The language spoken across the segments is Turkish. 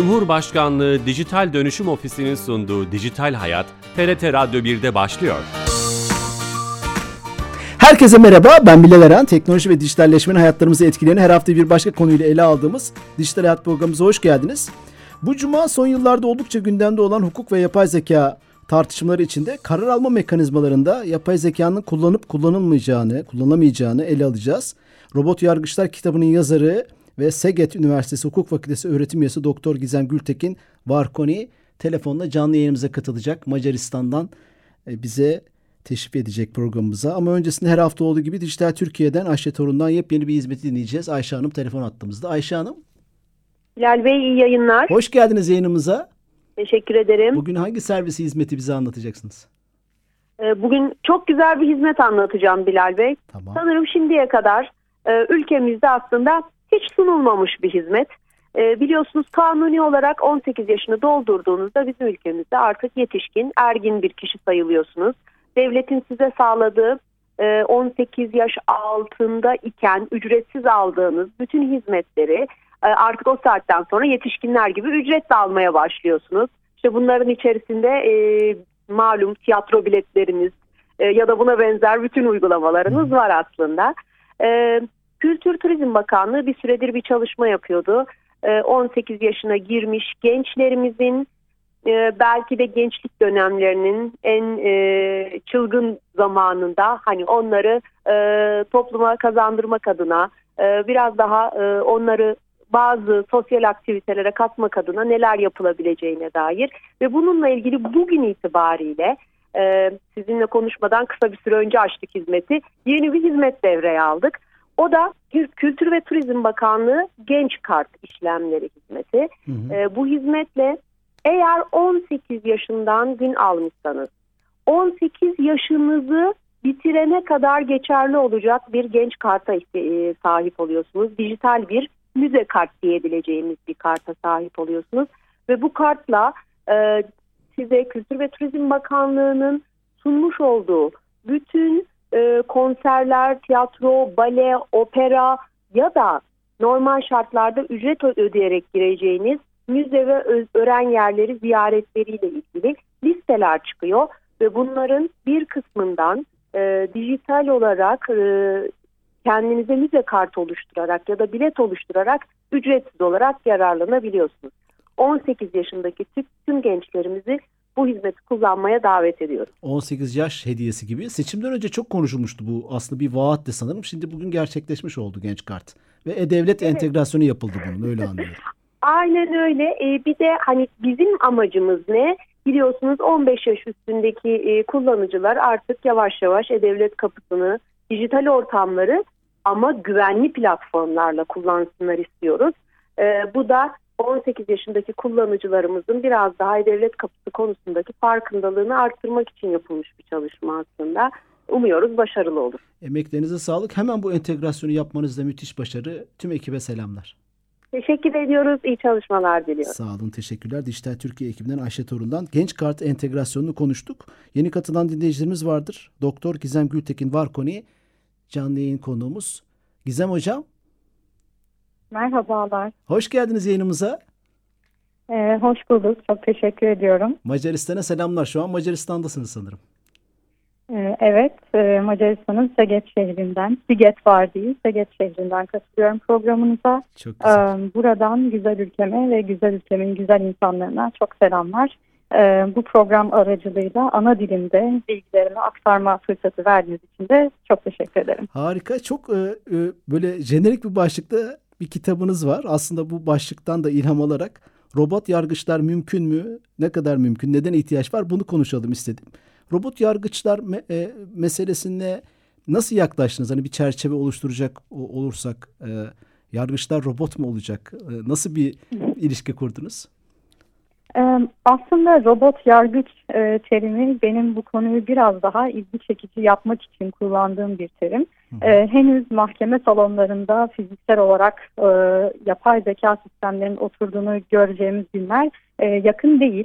Cumhurbaşkanlığı Dijital Dönüşüm Ofisi'nin sunduğu Dijital Hayat, TRT Radyo 1'de başlıyor. Herkese merhaba, ben Bilal Eren. Teknoloji ve dijitalleşmenin hayatlarımızı etkileyen her hafta bir başka konuyla ele aldığımız Dijital Hayat programımıza hoş geldiniz. Bu cuma son yıllarda oldukça gündemde olan hukuk ve yapay zeka tartışmaları içinde karar alma mekanizmalarında yapay zekanın kullanıp kullanılmayacağını, kullanamayacağını ele alacağız. Robot Yargıçlar kitabının yazarı ve Seget Üniversitesi Hukuk Fakültesi öğretim üyesi Doktor Gizem Gültekin Varkoni telefonla canlı yayınımıza katılacak. Macaristan'dan e, bize teşrif edecek programımıza. Ama öncesinde her hafta olduğu gibi Dijital Türkiye'den Ayşe Torun'dan yepyeni bir hizmeti dinleyeceğiz. Ayşe Hanım telefon attığımızda. Ayşe Hanım. Bilal Bey iyi yayınlar. Hoş geldiniz yayınımıza. Teşekkür ederim. Bugün hangi servisi hizmeti bize anlatacaksınız? Ee, bugün çok güzel bir hizmet anlatacağım Bilal Bey. Tamam. Sanırım şimdiye kadar e, ülkemizde aslında hiç sunulmamış bir hizmet. E, biliyorsunuz kanuni olarak 18 yaşını doldurduğunuzda bizim ülkemizde artık yetişkin, ergin bir kişi sayılıyorsunuz. Devletin size sağladığı e, 18 yaş altında iken ücretsiz aldığınız bütün hizmetleri e, artık o saatten sonra yetişkinler gibi ücretle almaya başlıyorsunuz. İşte bunların içerisinde e, malum tiyatro biletleriniz e, ya da buna benzer bütün uygulamalarınız var aslında. E, Kültür Turizm Bakanlığı bir süredir bir çalışma yapıyordu. E, 18 yaşına girmiş gençlerimizin e, belki de gençlik dönemlerinin en e, çılgın zamanında hani onları e, topluma kazandırmak adına biraz daha onları bazı sosyal aktivitelere katmak adına neler yapılabileceğine dair ve bununla ilgili bugün itibariyle sizinle konuşmadan kısa bir süre önce açtık hizmeti. Yeni bir hizmet devreye aldık. O da Kültür ve Turizm Bakanlığı Genç Kart işlemleri hizmeti. Hı hı. E, bu hizmetle eğer 18 yaşından gün almışsanız 18 yaşınızı bitirene kadar geçerli olacak bir genç karta e, sahip oluyorsunuz. Dijital bir müze kart diyebileceğimiz bir karta sahip oluyorsunuz. Ve bu kartla e, size Kültür ve Turizm Bakanlığı'nın sunmuş olduğu bütün e, konserler, tiyatro, bale, opera ya da normal şartlarda ücret ödeyerek gireceğiniz müze ve öğren yerleri ziyaretleriyle ilgili listeler çıkıyor ve bunların bir kısmından e, dijital olarak e, kendinize müze kartı oluşturarak ya da bilet oluşturarak ücretsiz olarak yararlanabiliyorsunuz. 18 yaşındaki tüm gençlerimizi bu hizmeti kullanmaya davet ediyoruz. 18 yaş hediyesi gibi. Seçimden önce çok konuşulmuştu bu. Aslında bir vaatti sanırım. Şimdi bugün gerçekleşmiş oldu genç kart. Ve e-devlet Evet. entegrasyonu yapıldı bunun öyle anlıyorum. Aynen öyle. Ee, bir de hani bizim amacımız ne? Biliyorsunuz 15 yaş üstündeki e, kullanıcılar artık yavaş yavaş e-devlet kapısını, dijital ortamları ama güvenli platformlarla kullansınlar istiyoruz. Ee, bu da 18 yaşındaki kullanıcılarımızın biraz daha e-devlet kapısı konusundaki farkındalığını arttırmak için yapılmış bir çalışma aslında. Umuyoruz başarılı olur. Emeklerinize sağlık. Hemen bu entegrasyonu yapmanızda müthiş başarı. Tüm ekibe selamlar. Teşekkür ediyoruz. İyi çalışmalar diliyorum. Sağ olun, teşekkürler. Dijital Türkiye ekibinden Ayşe Torun'dan genç kart entegrasyonunu konuştuk. Yeni katılan dinleyicilerimiz vardır. Doktor Gizem Gültekin Varkoni canlı yayın konuğumuz. Gizem Hocam, Merhabalar. hoş geldiniz yayınımıza. Ee, hoş bulduk. Çok teşekkür ediyorum. Macaristan'a selamlar. Şu an Macaristan'dasınız sanırım. Ee, evet, e, Macaristan'ın Seget şehrinden, Siget var değil, Seget şehrinden katılıyorum programınıza. Çok Ee, güzel. buradan güzel ülkeme ve güzel ülkemin güzel insanlarına çok selamlar. Ee, bu program aracılığıyla ana dilimde bilgilerimi aktarma fırsatı verdiğiniz için de çok teşekkür ederim. Harika. Çok e, e, böyle jenerik bir başlıkta bir kitabınız var. Aslında bu başlıktan da ilham alarak robot yargıçlar mümkün mü? Ne kadar mümkün? Neden ihtiyaç var? Bunu konuşalım istedim. Robot yargıçlar me- e, meselesine nasıl yaklaştınız? Hani bir çerçeve oluşturacak olursak e, yargıçlar robot mu olacak? E, nasıl bir ilişki kurdunuz? Ee, Aslında robot yargıç e, terimi benim bu konuyu biraz daha ilgi çekici yapmak için kullandığım bir terim. Ee, henüz mahkeme salonlarında fiziksel olarak e, yapay zeka sistemlerinin oturduğunu göreceğimiz günler e, yakın değil.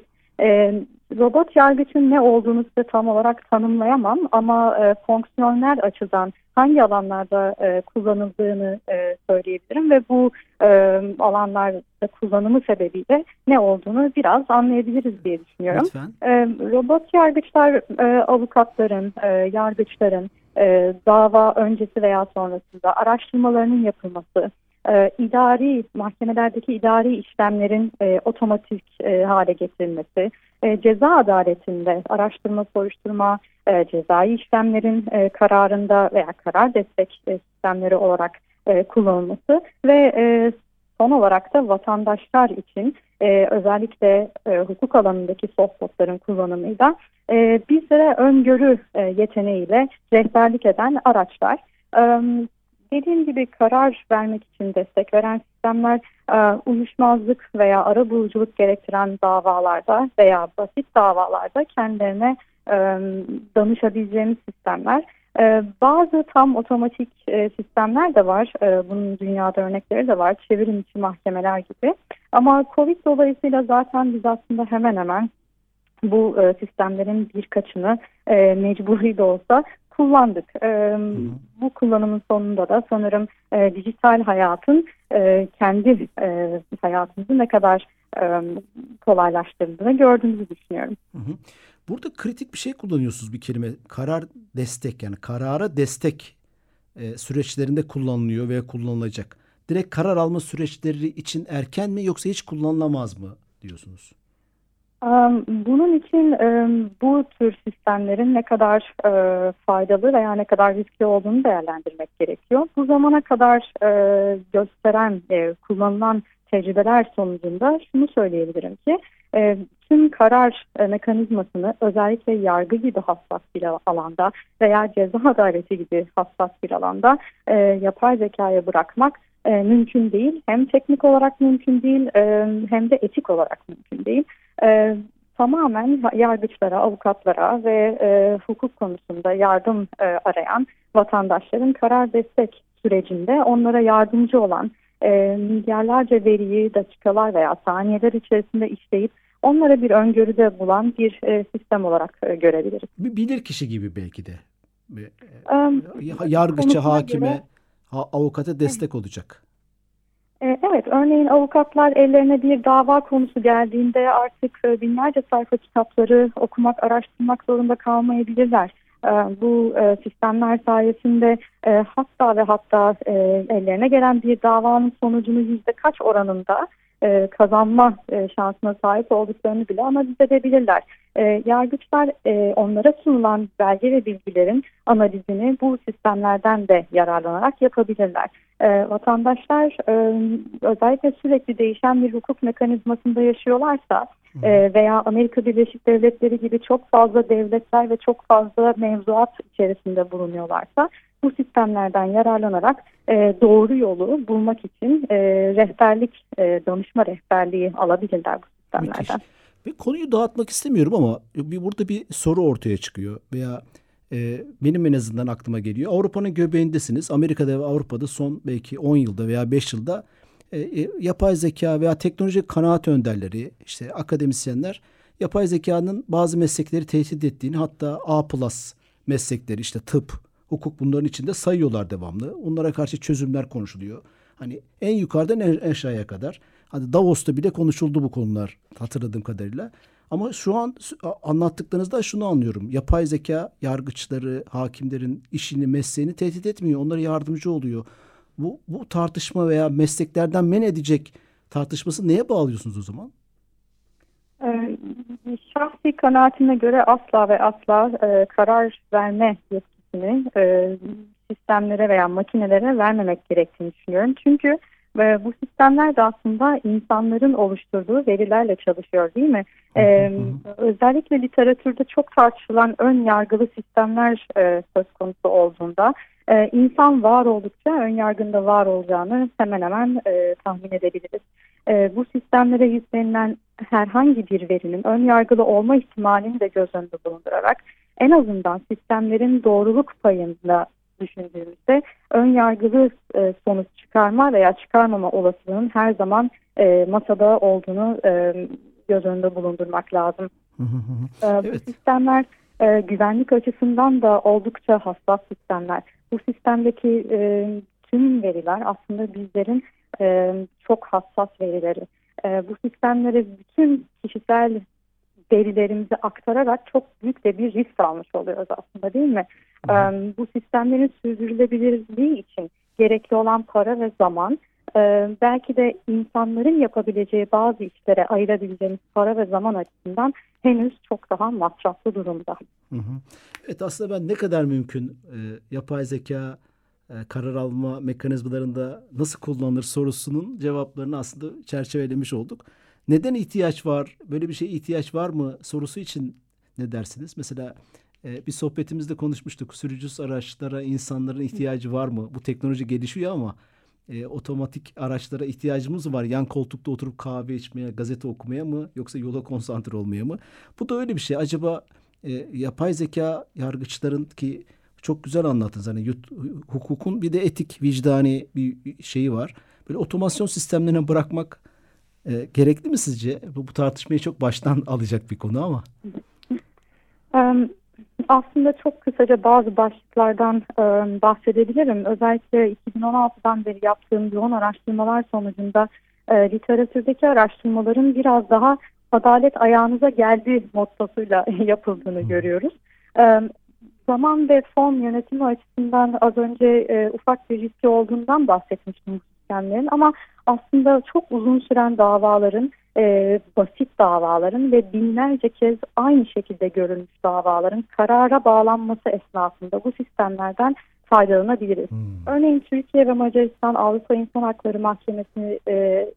Robot yargıcın ne olduğunu size tam olarak tanımlayamam ama e, fonksiyonel açıdan hangi alanlarda e, kullanıldığını e, söyleyebilirim ve bu e, alanlarda kullanımı sebebiyle ne olduğunu biraz anlayabiliriz diye düşünüyorum. Lütfen. E, robot yargıçlar e, avukatların, e, yargıçların e, dava öncesi veya sonrasında araştırmalarının yapılması, e, idari mahkemelerdeki idari işlemlerin e, otomatik e, hale getirilmesi, e, ceza adaletinde araştırma, soruşturma, e, cezai işlemlerin e, kararında veya karar destek e, sistemleri olarak e, kullanılması ve e, son olarak da vatandaşlar için e, özellikle e, hukuk alanındaki softbotların kullanımıyla e, bizlere öngörü e, yeteneğiyle rehberlik eden araçlar. Dediğim gibi karar vermek için destek veren sistemler e, uyuşmazlık veya ara buluculuk gerektiren davalarda veya basit davalarda kendilerine e, danışabileceğimiz sistemler. E, bazı tam otomatik e, sistemler de var. Bunun dünyada örnekleri de var. Çevirim içi mahkemeler gibi. Ama Covid dolayısıyla zaten biz aslında hemen hemen bu sistemlerin birkaçını e, mecburi de olsa kullandık. E, bu kullanımın sonunda da sanırım e, dijital hayatın e, kendi e, hayatımızı ne kadar e, kolaylaştırdığını gördüğümüzü düşünüyorum. Hı hı. Burada kritik bir şey kullanıyorsunuz bir kelime. Karar destek yani karara destek e, süreçlerinde kullanılıyor veya kullanılacak. Direkt karar alma süreçleri için erken mi yoksa hiç kullanılamaz mı diyorsunuz? Bunun için bu tür sistemlerin ne kadar faydalı veya ne kadar riskli olduğunu değerlendirmek gerekiyor. Bu zamana kadar gösteren, kullanılan tecrübeler sonucunda şunu söyleyebilirim ki tüm karar mekanizmasını özellikle yargı gibi hassas bir alanda veya ceza adaleti gibi hassas bir alanda yapay zekaya bırakmak mümkün değil. Hem teknik olarak mümkün değil hem de etik olarak mümkün değil e, tamamen yargıçlara, avukatlara ve e, hukuk konusunda yardım e, arayan vatandaşların karar destek sürecinde onlara yardımcı olan e, milyarlarca veriyi dakikalar veya saniyeler içerisinde işleyip onlara bir öngörüde bulan bir e, sistem olarak e, görebiliriz. Bir bilir kişi gibi belki de. E, yargıça, hakime, göre, avukata destek olacak. E, evet, örneğin avukatlar ellerine bir dava konusu geldiğinde artık e, binlerce sayfa kitapları okumak, araştırmak zorunda kalmayabilirler. E, bu sistemler sayesinde hatta ve hatta ellerine gelen bir davanın sonucunu yüzde kaç oranında kazanma şansına sahip olduklarını bile analiz edebilirler. Yargıçlar onlara sunulan belge ve bilgilerin analizini bu sistemlerden de yararlanarak yapabilirler e, vatandaşlar e, özellikle sürekli değişen bir hukuk mekanizmasında yaşıyorlarsa e, veya Amerika Birleşik Devletleri gibi çok fazla devletler ve çok fazla mevzuat içerisinde bulunuyorlarsa bu sistemlerden yararlanarak e, doğru yolu bulmak için e, rehberlik, e, danışma rehberliği alabilirler bu sistemlerden. Müthiş. Ve konuyu dağıtmak istemiyorum ama bir, burada bir soru ortaya çıkıyor veya e, benim en azından aklıma geliyor. Avrupa'nın göbeğindesiniz. Amerika'da ve Avrupa'da son belki 10 yılda veya 5 yılda e, e, yapay zeka veya teknoloji kanaat önderleri, işte akademisyenler yapay zekanın bazı meslekleri tehdit ettiğini hatta A plus meslekleri işte tıp, hukuk bunların içinde sayıyorlar devamlı. Onlara karşı çözümler konuşuluyor. Hani en yukarıdan en aşağıya kadar. Hadi Davos'ta bile konuşuldu bu konular hatırladığım kadarıyla. Ama şu an anlattıklarınızda şunu anlıyorum. Yapay zeka yargıçları, hakimlerin işini, mesleğini tehdit etmiyor. Onlara yardımcı oluyor. Bu, bu tartışma veya mesleklerden men edecek tartışması neye bağlıyorsunuz o zaman? Ee, şahsi kanaatine göre asla ve asla e, karar verme yetkisini e, sistemlere veya makinelere vermemek gerektiğini düşünüyorum. Çünkü ve bu sistemler de aslında insanların oluşturduğu verilerle çalışıyor değil mi? Ee, özellikle literatürde çok tartışılan ön yargılı sistemler e, söz konusu olduğunda e, insan var oldukça ön yargında var olacağını hemen hemen e, tahmin edebiliriz. E, bu sistemlere yüklenilen herhangi bir verinin ön yargılı olma ihtimalini de göz önünde bulundurarak en azından sistemlerin doğruluk payında düşündüğümüzde ön yargılı e, sonuç çıkarma veya çıkarmama olasılığının her zaman e, masada olduğunu e, göz önünde bulundurmak lazım. Ee, evet. Bu sistemler e, güvenlik açısından da oldukça hassas sistemler. Bu sistemdeki e, tüm veriler aslında bizlerin e, çok hassas verileri. E, bu sistemlere bütün kişisel verilerimizi aktararak çok büyük de bir risk almış oluyoruz aslında değil mi? E, bu sistemlerin sürdürülebilirliği için gerekli olan para ve zaman e, belki de insanların yapabileceği bazı işlere ayırabileceğimiz para ve zaman açısından henüz çok daha masraflı durumda. Hı hı. Evet aslında ben ne kadar mümkün e, yapay zeka e, karar alma mekanizmalarında nasıl kullanılır sorusunun cevaplarını aslında çerçevelemiş olduk. Neden ihtiyaç var? Böyle bir şeye ihtiyaç var mı sorusu için ne dersiniz? Mesela e, bir sohbetimizde konuşmuştuk. Sürücüsüz araçlara insanların ihtiyacı var mı? Bu teknoloji gelişiyor ama e, otomatik araçlara ihtiyacımız var. Yan koltukta oturup kahve içmeye, gazete okumaya mı yoksa yola konsantre olmaya mı? Bu da öyle bir şey. Acaba e, yapay zeka yargıçların ki çok güzel anlattınız. Hani hukukun bir de etik, vicdani bir şeyi var. Böyle otomasyon sistemlerine bırakmak e, gerekli mi sizce? Bu, bu tartışmayı çok baştan alacak bir konu ama. Um, aslında çok kısaca bazı başlıklardan e, bahsedebilirim. Özellikle 2016'dan beri yaptığım yoğun araştırmalar sonucunda e, literatürdeki araştırmaların biraz daha adalet ayağınıza geldi mottosuyla yapıldığını görüyoruz. E, zaman ve fon yönetimi açısından az önce e, ufak bir riski olduğundan bahsetmiştim sistemlerin ama aslında çok uzun süren davaların e, basit davaların ve binlerce kez aynı şekilde görülmüş davaların karara bağlanması esnasında bu sistemlerden faydalanabiliriz. Hmm. Örneğin Türkiye ve Macaristan Avrupa İnsan Hakları Mahkemesi e,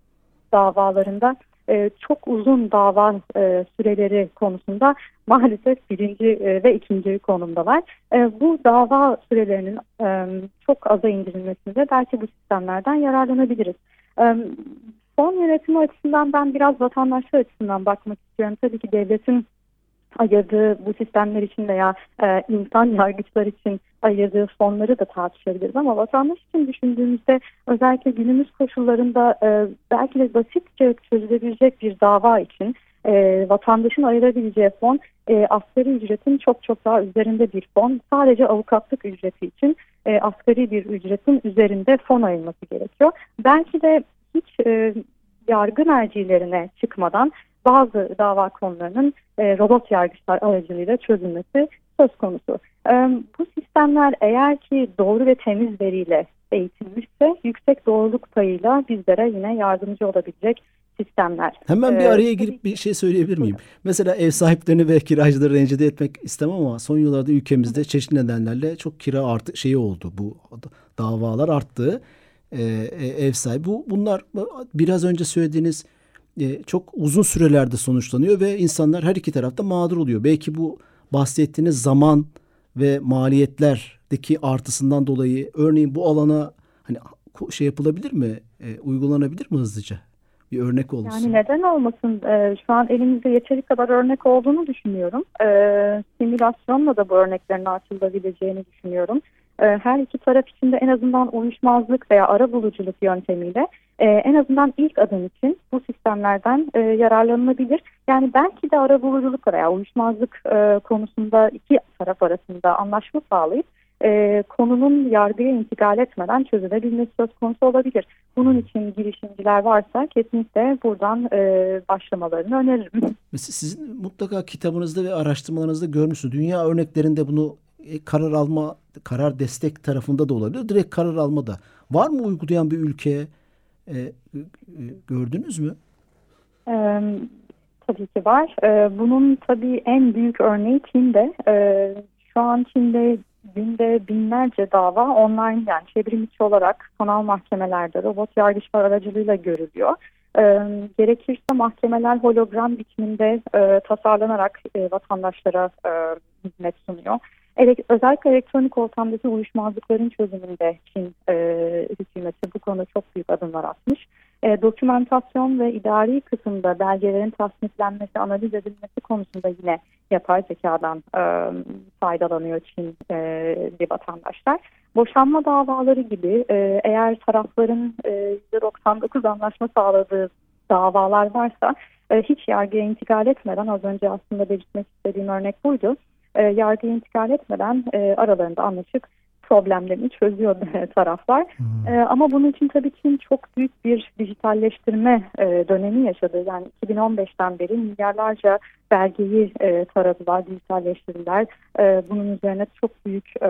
davalarında e, çok uzun dava e, süreleri konusunda maalesef birinci e, ve ikinci konumdalar. Bu dava sürelerinin çok aza indirilmesinde belki bu sistemlerden yararlanabiliriz. Fon yönetimi açısından ben biraz vatandaşlar açısından bakmak istiyorum. Tabii ki devletin ayırdığı bu sistemler için veya e, insan yargıçlar için ayırdığı fonları da tartışabiliriz ama vatandaş için düşündüğümüzde özellikle günümüz koşullarında e, belki de basitçe çözülebilecek bir dava için e, vatandaşın ayırabileceği fon e, asgari ücretin çok çok daha üzerinde bir fon. Sadece avukatlık ücreti için e, asgari bir ücretin üzerinde fon ayırması gerekiyor. Belki de hiç e, yargı mercilerine çıkmadan bazı dava konularının e, robot yargıçlar aracılığıyla çözülmesi söz konusu. E, bu sistemler eğer ki doğru ve temiz veriyle eğitilmişse yüksek doğruluk payıyla bizlere yine yardımcı olabilecek sistemler. Hemen bir e, araya girip bir şey söyleyebilir miyim? Mesela ev sahiplerini ve kiracıları rencide etmek istemem ama son yıllarda ülkemizde çeşitli nedenlerle çok kira artı şeyi oldu. Bu davalar arttı. E, e, ev sahibi. Bu bunlar biraz önce söylediğiniz e, çok uzun sürelerde sonuçlanıyor ve insanlar her iki tarafta mağdur oluyor. Belki bu bahsettiğiniz zaman ve maliyetlerdeki artısından dolayı örneğin bu alana hani şey yapılabilir mi? E, uygulanabilir mi hızlıca? Bir örnek olsun. Yani neden olmasın? Ee, şu an elimizde yeteri kadar örnek olduğunu düşünüyorum. Ee, simülasyonla da bu örneklerin açılabileceğini düşünüyorum. Ee, her iki taraf için de en azından uyuşmazlık veya ara buluculuk yöntemiyle e, en azından ilk adım için bu sistemlerden e, yararlanılabilir. Yani belki de ara buluculuk veya uyuşmazlık e, konusunda iki taraf arasında anlaşma sağlayıp konunun yargıya intikal etmeden çözülebilmesi söz konusu olabilir. Bunun için girişimciler varsa kesinlikle buradan başlamalarını öneririm. Mesela sizin mutlaka kitabınızda ve araştırmalarınızda görmüşsünüz. Dünya örneklerinde bunu e, karar alma, karar destek tarafında da olabilir. Direkt karar alma da. Var mı uygulayan bir ülke? E, e, gördünüz mü? Tabii ki var. Bunun tabii en büyük örneği Çin'de. E, şu an Çin'de günde binlerce dava online yani çevrim içi olarak sanal mahkemelerde robot yargıçlar aracılığıyla görülüyor. E, gerekirse mahkemeler hologram biçiminde e, tasarlanarak e, vatandaşlara e, hizmet sunuyor. Evet, özellikle elektronik ortamdaki uyuşmazlıkların çözümünde Çin e, hükümeti bu konuda çok büyük adımlar atmış. E, dokümentasyon ve idari kısımda belgelerin tasniflenmesi, analiz edilmesi konusunda yine yapay zekadan e, faydalanıyor Çinli e, vatandaşlar. Boşanma davaları gibi e, eğer tarafların e, %99 anlaşma sağladığı davalar varsa e, hiç yargıya intikal etmeden az önce aslında belirtmek istediğim örnek buydu. E, yargıya intikal etmeden e, aralarında anlaşık problemlerini çözüyor taraflar. Hmm. E, ama bunun için tabii Çin çok büyük bir dijitalleştirme e, dönemi yaşadı. Yani 2015'ten beri milyarlarca belgeyi e, taradılar, dijitalleştirdiler. E, bunun üzerine çok büyük e,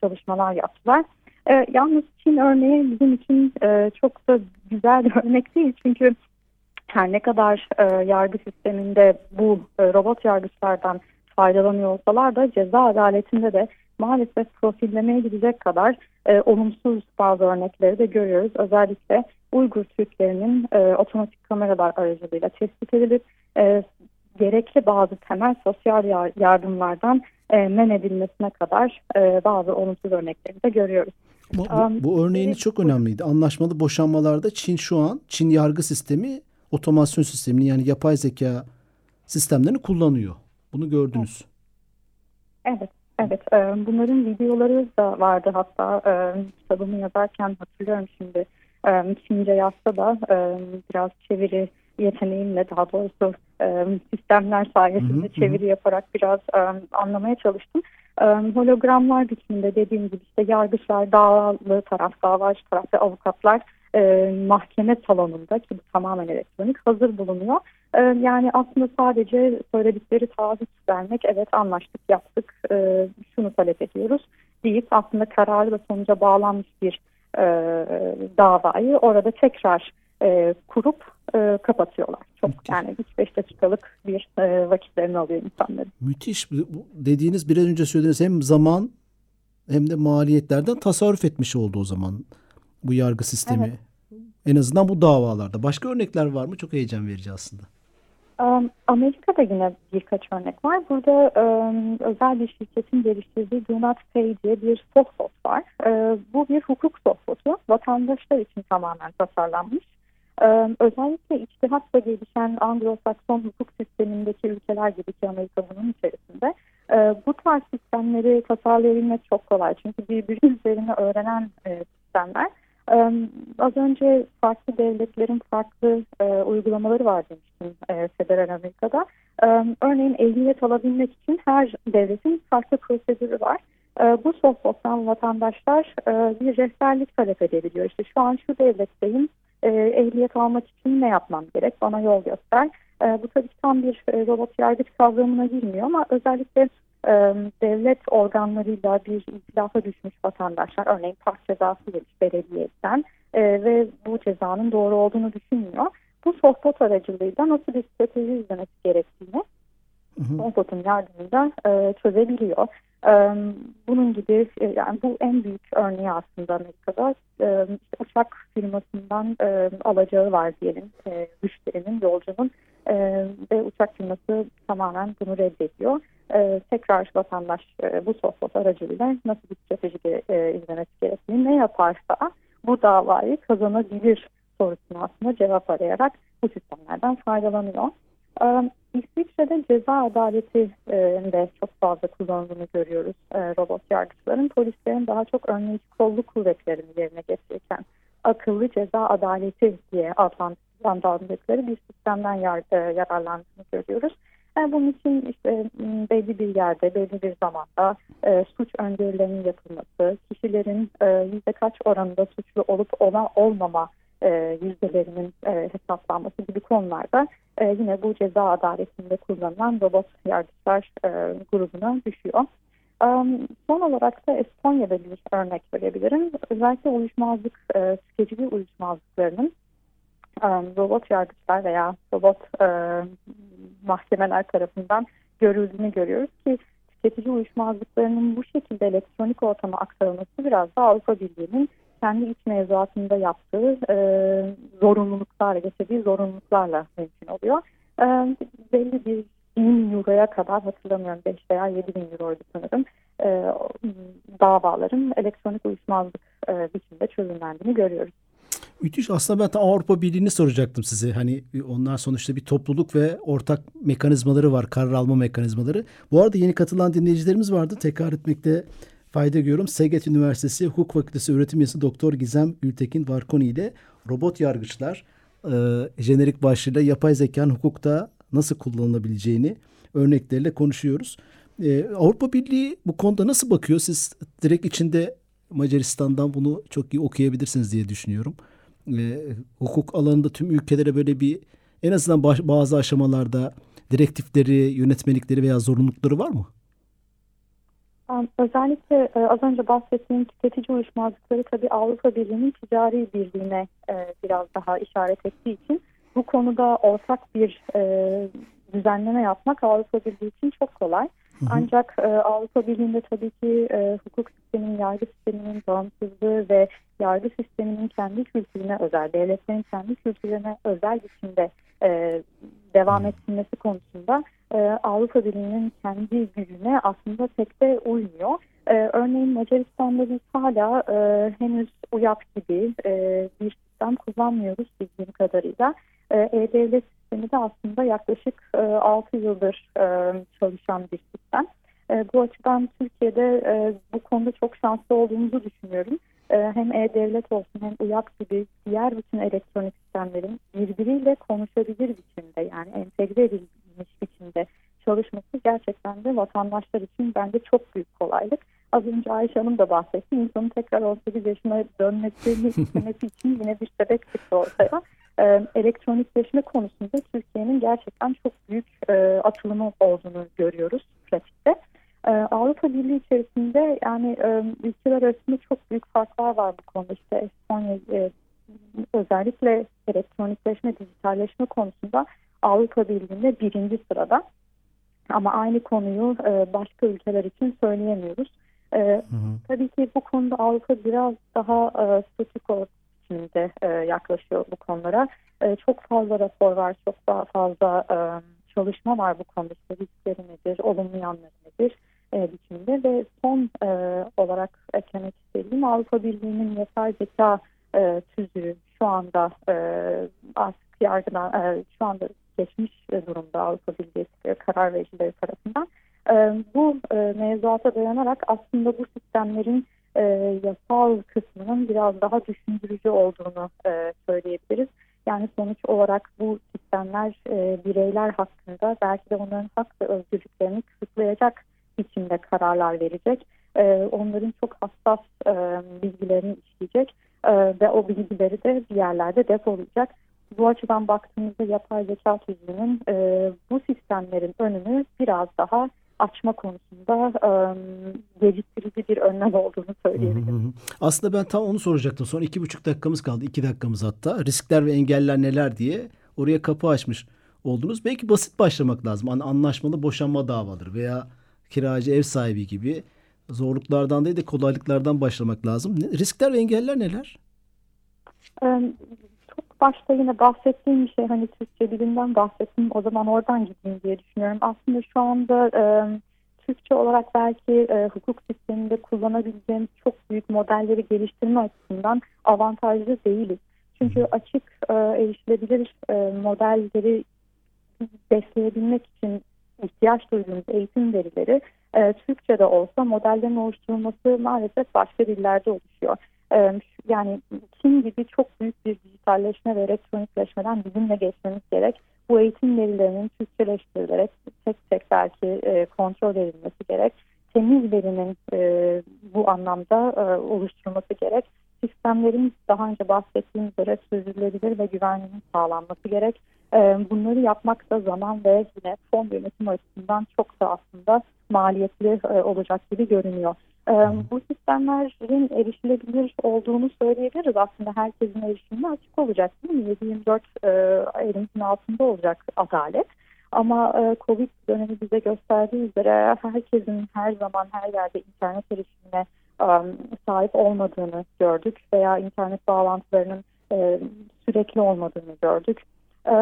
çalışmalar yaptılar. E, yalnız Çin örneği bizim için e, çok da güzel bir örnek değil. Çünkü her ne kadar e, yargı sisteminde bu e, robot yargıçlardan faydalanıyor olsalar da ceza adaletinde de maalesef profillemeye gidecek kadar e, olumsuz bazı örnekleri de görüyoruz. Özellikle Uygur Türklerinin e, otomatik kameralar aracılığıyla tespit edilip e, gerekli bazı temel sosyal yardımlardan e, men edilmesine kadar e, bazı olumsuz örneklerini de görüyoruz. Bu, bu, bu örneğiniz çok önemliydi. Anlaşmalı boşanmalarda Çin şu an Çin yargı sistemi otomasyon sistemini yani yapay zeka sistemlerini kullanıyor. Bunu gördünüz. Evet. Evet, e, bunların videoları da vardı hatta e, kitabımı yazarken hatırlıyorum şimdi. E, Çince yazsa da e, biraz çeviri yeteneğimle daha doğrusu sistemler sayesinde hı hı. çeviri yaparak biraz e, anlamaya çalıştım. E, hologramlar biçiminde dediğim gibi işte yargıçlar, davalı taraf, davacı taraf ve avukatlar e, mahkeme salonunda ki bu tamamen elektronik hazır bulunuyor. E, yani aslında sadece söyledikleri taahhüt vermek evet anlaştık yaptık e, şunu talep ediyoruz deyip aslında kararı ve sonuca bağlanmış bir e, davayı orada tekrar e, kurup e, kapatıyorlar. Çok Müthiş. yani 3-5 dakikalık bir e, vakitlerini alıyor insanların. Müthiş. Bu dediğiniz biraz önce söylediğiniz hem zaman hem de maliyetlerden tasarruf etmiş oldu o zaman bu yargı sistemi. Evet. En azından bu davalarda. Başka örnekler var mı? Çok heyecan verici aslında. Amerika'da yine birkaç örnek var. Burada özel bir şirketin geliştirdiği Do Not Pay diye bir softbot var. bu bir hukuk softbotu. Vatandaşlar için tamamen tasarlanmış. Özellikle içtihatla gelişen Anglo-Sakson hukuk sistemindeki ülkeler gibi ki Amerika bunun içerisinde bu tarz sistemleri tasarlayabilmek çok kolay. Çünkü birbiri üzerine öğrenen sistemler az önce farklı devletlerin farklı e, uygulamaları var demiştim e, Federal Amerika'da. örneğin ehliyet alabilmek için her devletin farklı prosedürü var. bu softbot'tan vatandaşlar bir rehberlik talep edebiliyor. İşte şu an şu devletteyim, ehliyet almak için ne yapmam gerek, bana yol göster. bu tabii tam bir robot yargıç kavramına girmiyor ama özellikle devlet organlarıyla bir ihtilafa düşmüş vatandaşlar örneğin park cezası yemiş belediyetten e, ve bu cezanın doğru olduğunu düşünmüyor. Bu sohbet aracılığıyla nasıl bir strateji izlemesi gerektiğini sohbetin yardımıyla e, çözebiliyor. Bunun gibi e, yani bu en büyük örneği aslında Amerika'da işte uçak firmasından alacağı var diyelim e, müşterinin yolcunun ve uçak firması tamamen bunu reddediyor e, tekrar vatandaş bu sohbet aracılığıyla nasıl bir strateji izlemesi gerektiğini ne yaparsa bu davayı kazanabilir sorusuna aslında cevap arayarak bu sistemlerden faydalanıyor. E, İsviçre'de ceza adaleti e, de çok fazla kullanıldığını görüyoruz e, robot yargıçların. Polislerin daha çok örneğin kolluk kuvvetlerini yerine getirirken akıllı ceza adaleti diye adlandırdıkları bir sistemden e, yararlandığını görüyoruz. Yani bunun için işte belli bir yerde, belli bir zamanda e, suç öngörülerinin yapılması, kişilerin e, yüzde kaç oranında suçlu olup ona olmama e, yüzdelerinin e, hesaplanması gibi konularda e, yine bu ceza adaletinde kullanılan robot yargıçlar e, grubuna düşüyor. Um, son olarak da Estonya'da bir örnek verebilirim. Özellikle uyuşmazlık, e, tüketici uyuşmazlıklarının um, robot yargıçlar veya robot e, mahkemeler tarafından görüldüğünü görüyoruz ki tüketici uyuşmazlıklarının bu şekilde elektronik ortama aktarılması biraz da Avrupa Birliği'nin kendi iç mevzuatında yaptığı e, zorunluluklarla, getirdiği zorunluluklarla mümkün oluyor. E, belli bir bin euroya kadar hatırlamıyorum 5 veya 7 bin euroydu sanırım e, davaların elektronik uyuşmazlık e, biçimde çözümlendiğini görüyoruz. Müthiş. Aslında ben Avrupa Birliği'ni soracaktım size. Hani onlar sonuçta bir topluluk ve ortak mekanizmaları var. Karar alma mekanizmaları. Bu arada yeni katılan dinleyicilerimiz vardı. Tekrar etmekte fayda görüyorum. Seget Üniversitesi Hukuk Fakültesi öğretim üyesi Doktor Gizem Gültekin Varkoni ile robot yargıçlar e, jenerik başlığıyla yapay zekanın hukukta nasıl kullanılabileceğini örnekleriyle konuşuyoruz. E, Avrupa Birliği bu konuda nasıl bakıyor? Siz direkt içinde Macaristan'dan bunu çok iyi okuyabilirsiniz diye düşünüyorum. E, hukuk alanında tüm ülkelere böyle bir en azından bazı aşamalarda direktifleri, yönetmelikleri veya zorunlulukları var mı? Özellikle e, az önce bahsettiğim tüketici uyuşmazlıkları tabii Avrupa Birliği'nin ticari birliğine e, biraz daha işaret ettiği için bu konuda ortak bir e, düzenleme yapmak Avrupa Birliği için çok kolay. Hı hı. Ancak e, Avrupa Birliği'nde tabii ki e, hukuk sisteminin, yargı sisteminin bağımsızlığı ve yargı sisteminin kendi kültürüne özel, devletlerin kendi kültürüne özel biçimde e, devam ettirilmesi konusunda e, Avrupa Birliği'nin kendi gücüne aslında pek de uymuyor. E, örneğin Macaristan'da biz hala e, henüz UYAP gibi e, bir sistem kullanmıyoruz bildiğim kadarıyla. E-Devlet sistemi de aslında yaklaşık e, 6 yıldır çalışan bir sistem. Bu açıdan Türkiye'de bu konuda çok şanslı olduğumuzu düşünüyorum. Hem E-Devlet olsun hem UYAP gibi diğer bütün elektronik sistemlerin birbiriyle konuşabilir biçimde yani entegre edilmiş çalışması gerçekten de vatandaşlar için bence çok büyük kolaylık. Az önce Ayşe Hanım da bahsetti. İnsanın tekrar 18 yaşına dönmesini istemesi için yine bir sebep çıktı ortaya. Ee, elektronikleşme konusunda Türkiye'nin gerçekten çok büyük e, atılımı olduğunu görüyoruz pratikte. Ee, Avrupa Birliği içerisinde yani e, ülkeler arasında çok büyük farklar var bu konuda. İşte Estonya e, özellikle elektronikleşme, dijitalleşme konusunda Avrupa Birliği'nde birinci sırada. Ama aynı konuyu e, başka ülkeler için söyleyemiyoruz. E, hı hı. Tabii ki bu konuda Avrupa biraz daha e, statiko biçiminde e, yaklaşıyor bu konulara. E, çok fazla rapor var, çok daha fazla e, çalışma var bu konuda. İşte riskleri nedir, olumlu yanları nedir e, biçiminde ve son e, olarak eklemek istediğim Avrupa Birliği'nin yapay zeka e, tüzüğü şu anda e, artık yargıdan e, şu anda geçmiş durumda Avrupa Birliği karar vericileri tarafından. E, bu e, mevzuata dayanarak aslında bu sistemlerin e, yasal kısmının biraz daha düşündürücü olduğunu e, söyleyebiliriz. Yani sonuç olarak bu sistemler bireyler hakkında belki de onların hak ve özgürlüklerini kısıtlayacak biçimde kararlar verecek. Onların çok hassas bilgilerini işleyecek ve o bilgileri de bir yerlerde depolayacak. Bu açıdan baktığımızda yapay zeka tüzüğünün sistemlerin önünü biraz daha açma konusunda e, geciktirici bir önlem olduğunu söyleyebilirim. Aslında ben tam onu soracaktım. Son iki buçuk dakikamız kaldı. iki dakikamız hatta. Riskler ve engeller neler diye oraya kapı açmış oldunuz. Belki basit başlamak lazım. Anlaşmalı boşanma davaları veya kiracı ev sahibi gibi zorluklardan değil de kolaylıklardan başlamak lazım. Riskler ve engeller neler? Başta yine bahsettiğim bir şey hani Türkçe dilinden bahsettim o zaman oradan gideyim diye düşünüyorum. Aslında şu anda e, Türkçe olarak belki e, hukuk sisteminde kullanabileceğimiz çok büyük modelleri geliştirme açısından avantajlı değiliz. Çünkü açık e, erişilebilir e, modelleri besleyebilmek için ihtiyaç duyduğumuz eğitim verileri e, Türkçe'de olsa modellerin oluşturulması maalesef başka dillerde oluşuyor. E, yani Çin gibi çok büyük bir dijitalleşme ve elektronikleşmeden bizimle geçmemiz gerek. Bu eğitim verilerinin Türkçeleştirilerek tek tek belki e, kontrol edilmesi gerek. Temiz verinin e, bu anlamda e, oluşturulması gerek. Sistemlerin daha önce bahsettiğim üzere sürdürülebilir ve güvenliğinin sağlanması gerek. Bunları yapmak da zaman ve yine fon yönetim açısından çok da aslında maliyetli olacak gibi görünüyor. Bu sistemlerin erişilebilir olduğunu söyleyebiliriz. Aslında herkesin erişimine açık olacak değil mi? 7-24 e, elimizin altında olacak adalet. Ama e, Covid dönemi bize gösterdiği üzere herkesin her zaman her yerde internet erişimine e, sahip olmadığını gördük veya internet bağlantılarının e, sürekli olmadığını gördük. E,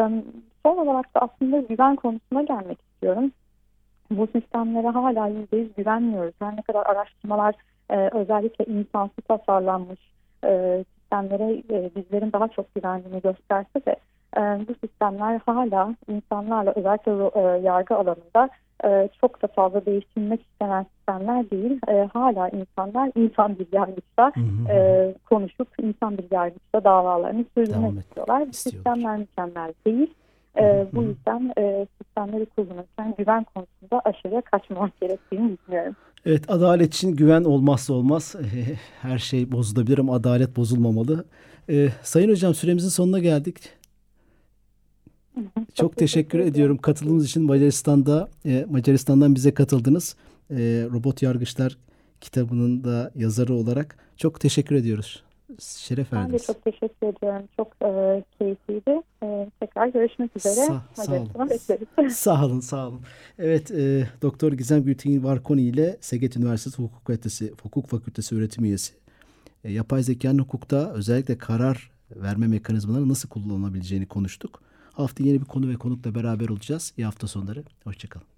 son olarak da aslında güven konusuna gelmek istiyorum bu sistemlere hala yüzdeyiz güvenmiyoruz. Her ne kadar araştırmalar e, özellikle insansız tasarlanmış e, sistemlere e, bizlerin daha çok güvendiğini gösterse de e, bu sistemler hala insanlarla özellikle e, yargı alanında e, çok da fazla değiştirilmek istenen sistemler değil. E, hala insanlar insan bir yargıçta e, konuşup insan bir yargıçta davalarını sürdürmek istiyorlar. Sistemler mükemmel değil. E, bu yüzden e, sistemleri kullanırken güven konusunda aşırıya kaçmamak gerektiğini düşünüyorum. Evet adalet için güven olmazsa olmaz. Her şey bozulabilir ama adalet bozulmamalı. Ee, Sayın Hocam süremizin sonuna geldik. Çok, teşekkür, ediyorum katıldığınız için Macaristan'da e, Macaristan'dan bize katıldınız. E, Robot Yargıçlar kitabının da yazarı olarak çok teşekkür ediyoruz. Şeref verdiniz. Ben de çok teşekkür ediyorum. Çok e, keyifliydi. E, tekrar görüşmek üzere. Sa sağ olun. Bekleriz. sağ olun, sağ olun. Evet, e, Doktor Gizem Gültekin Varkoni ile Seget Üniversitesi Hukuk Fakültesi, Hukuk Fakültesi öğretim üyesi. E, yapay zekanın hukukta özellikle karar verme mekanizmaları nasıl kullanılabileceğini konuştuk. Hafta yeni bir konu ve konukla beraber olacağız. İyi hafta sonları. Hoşçakalın.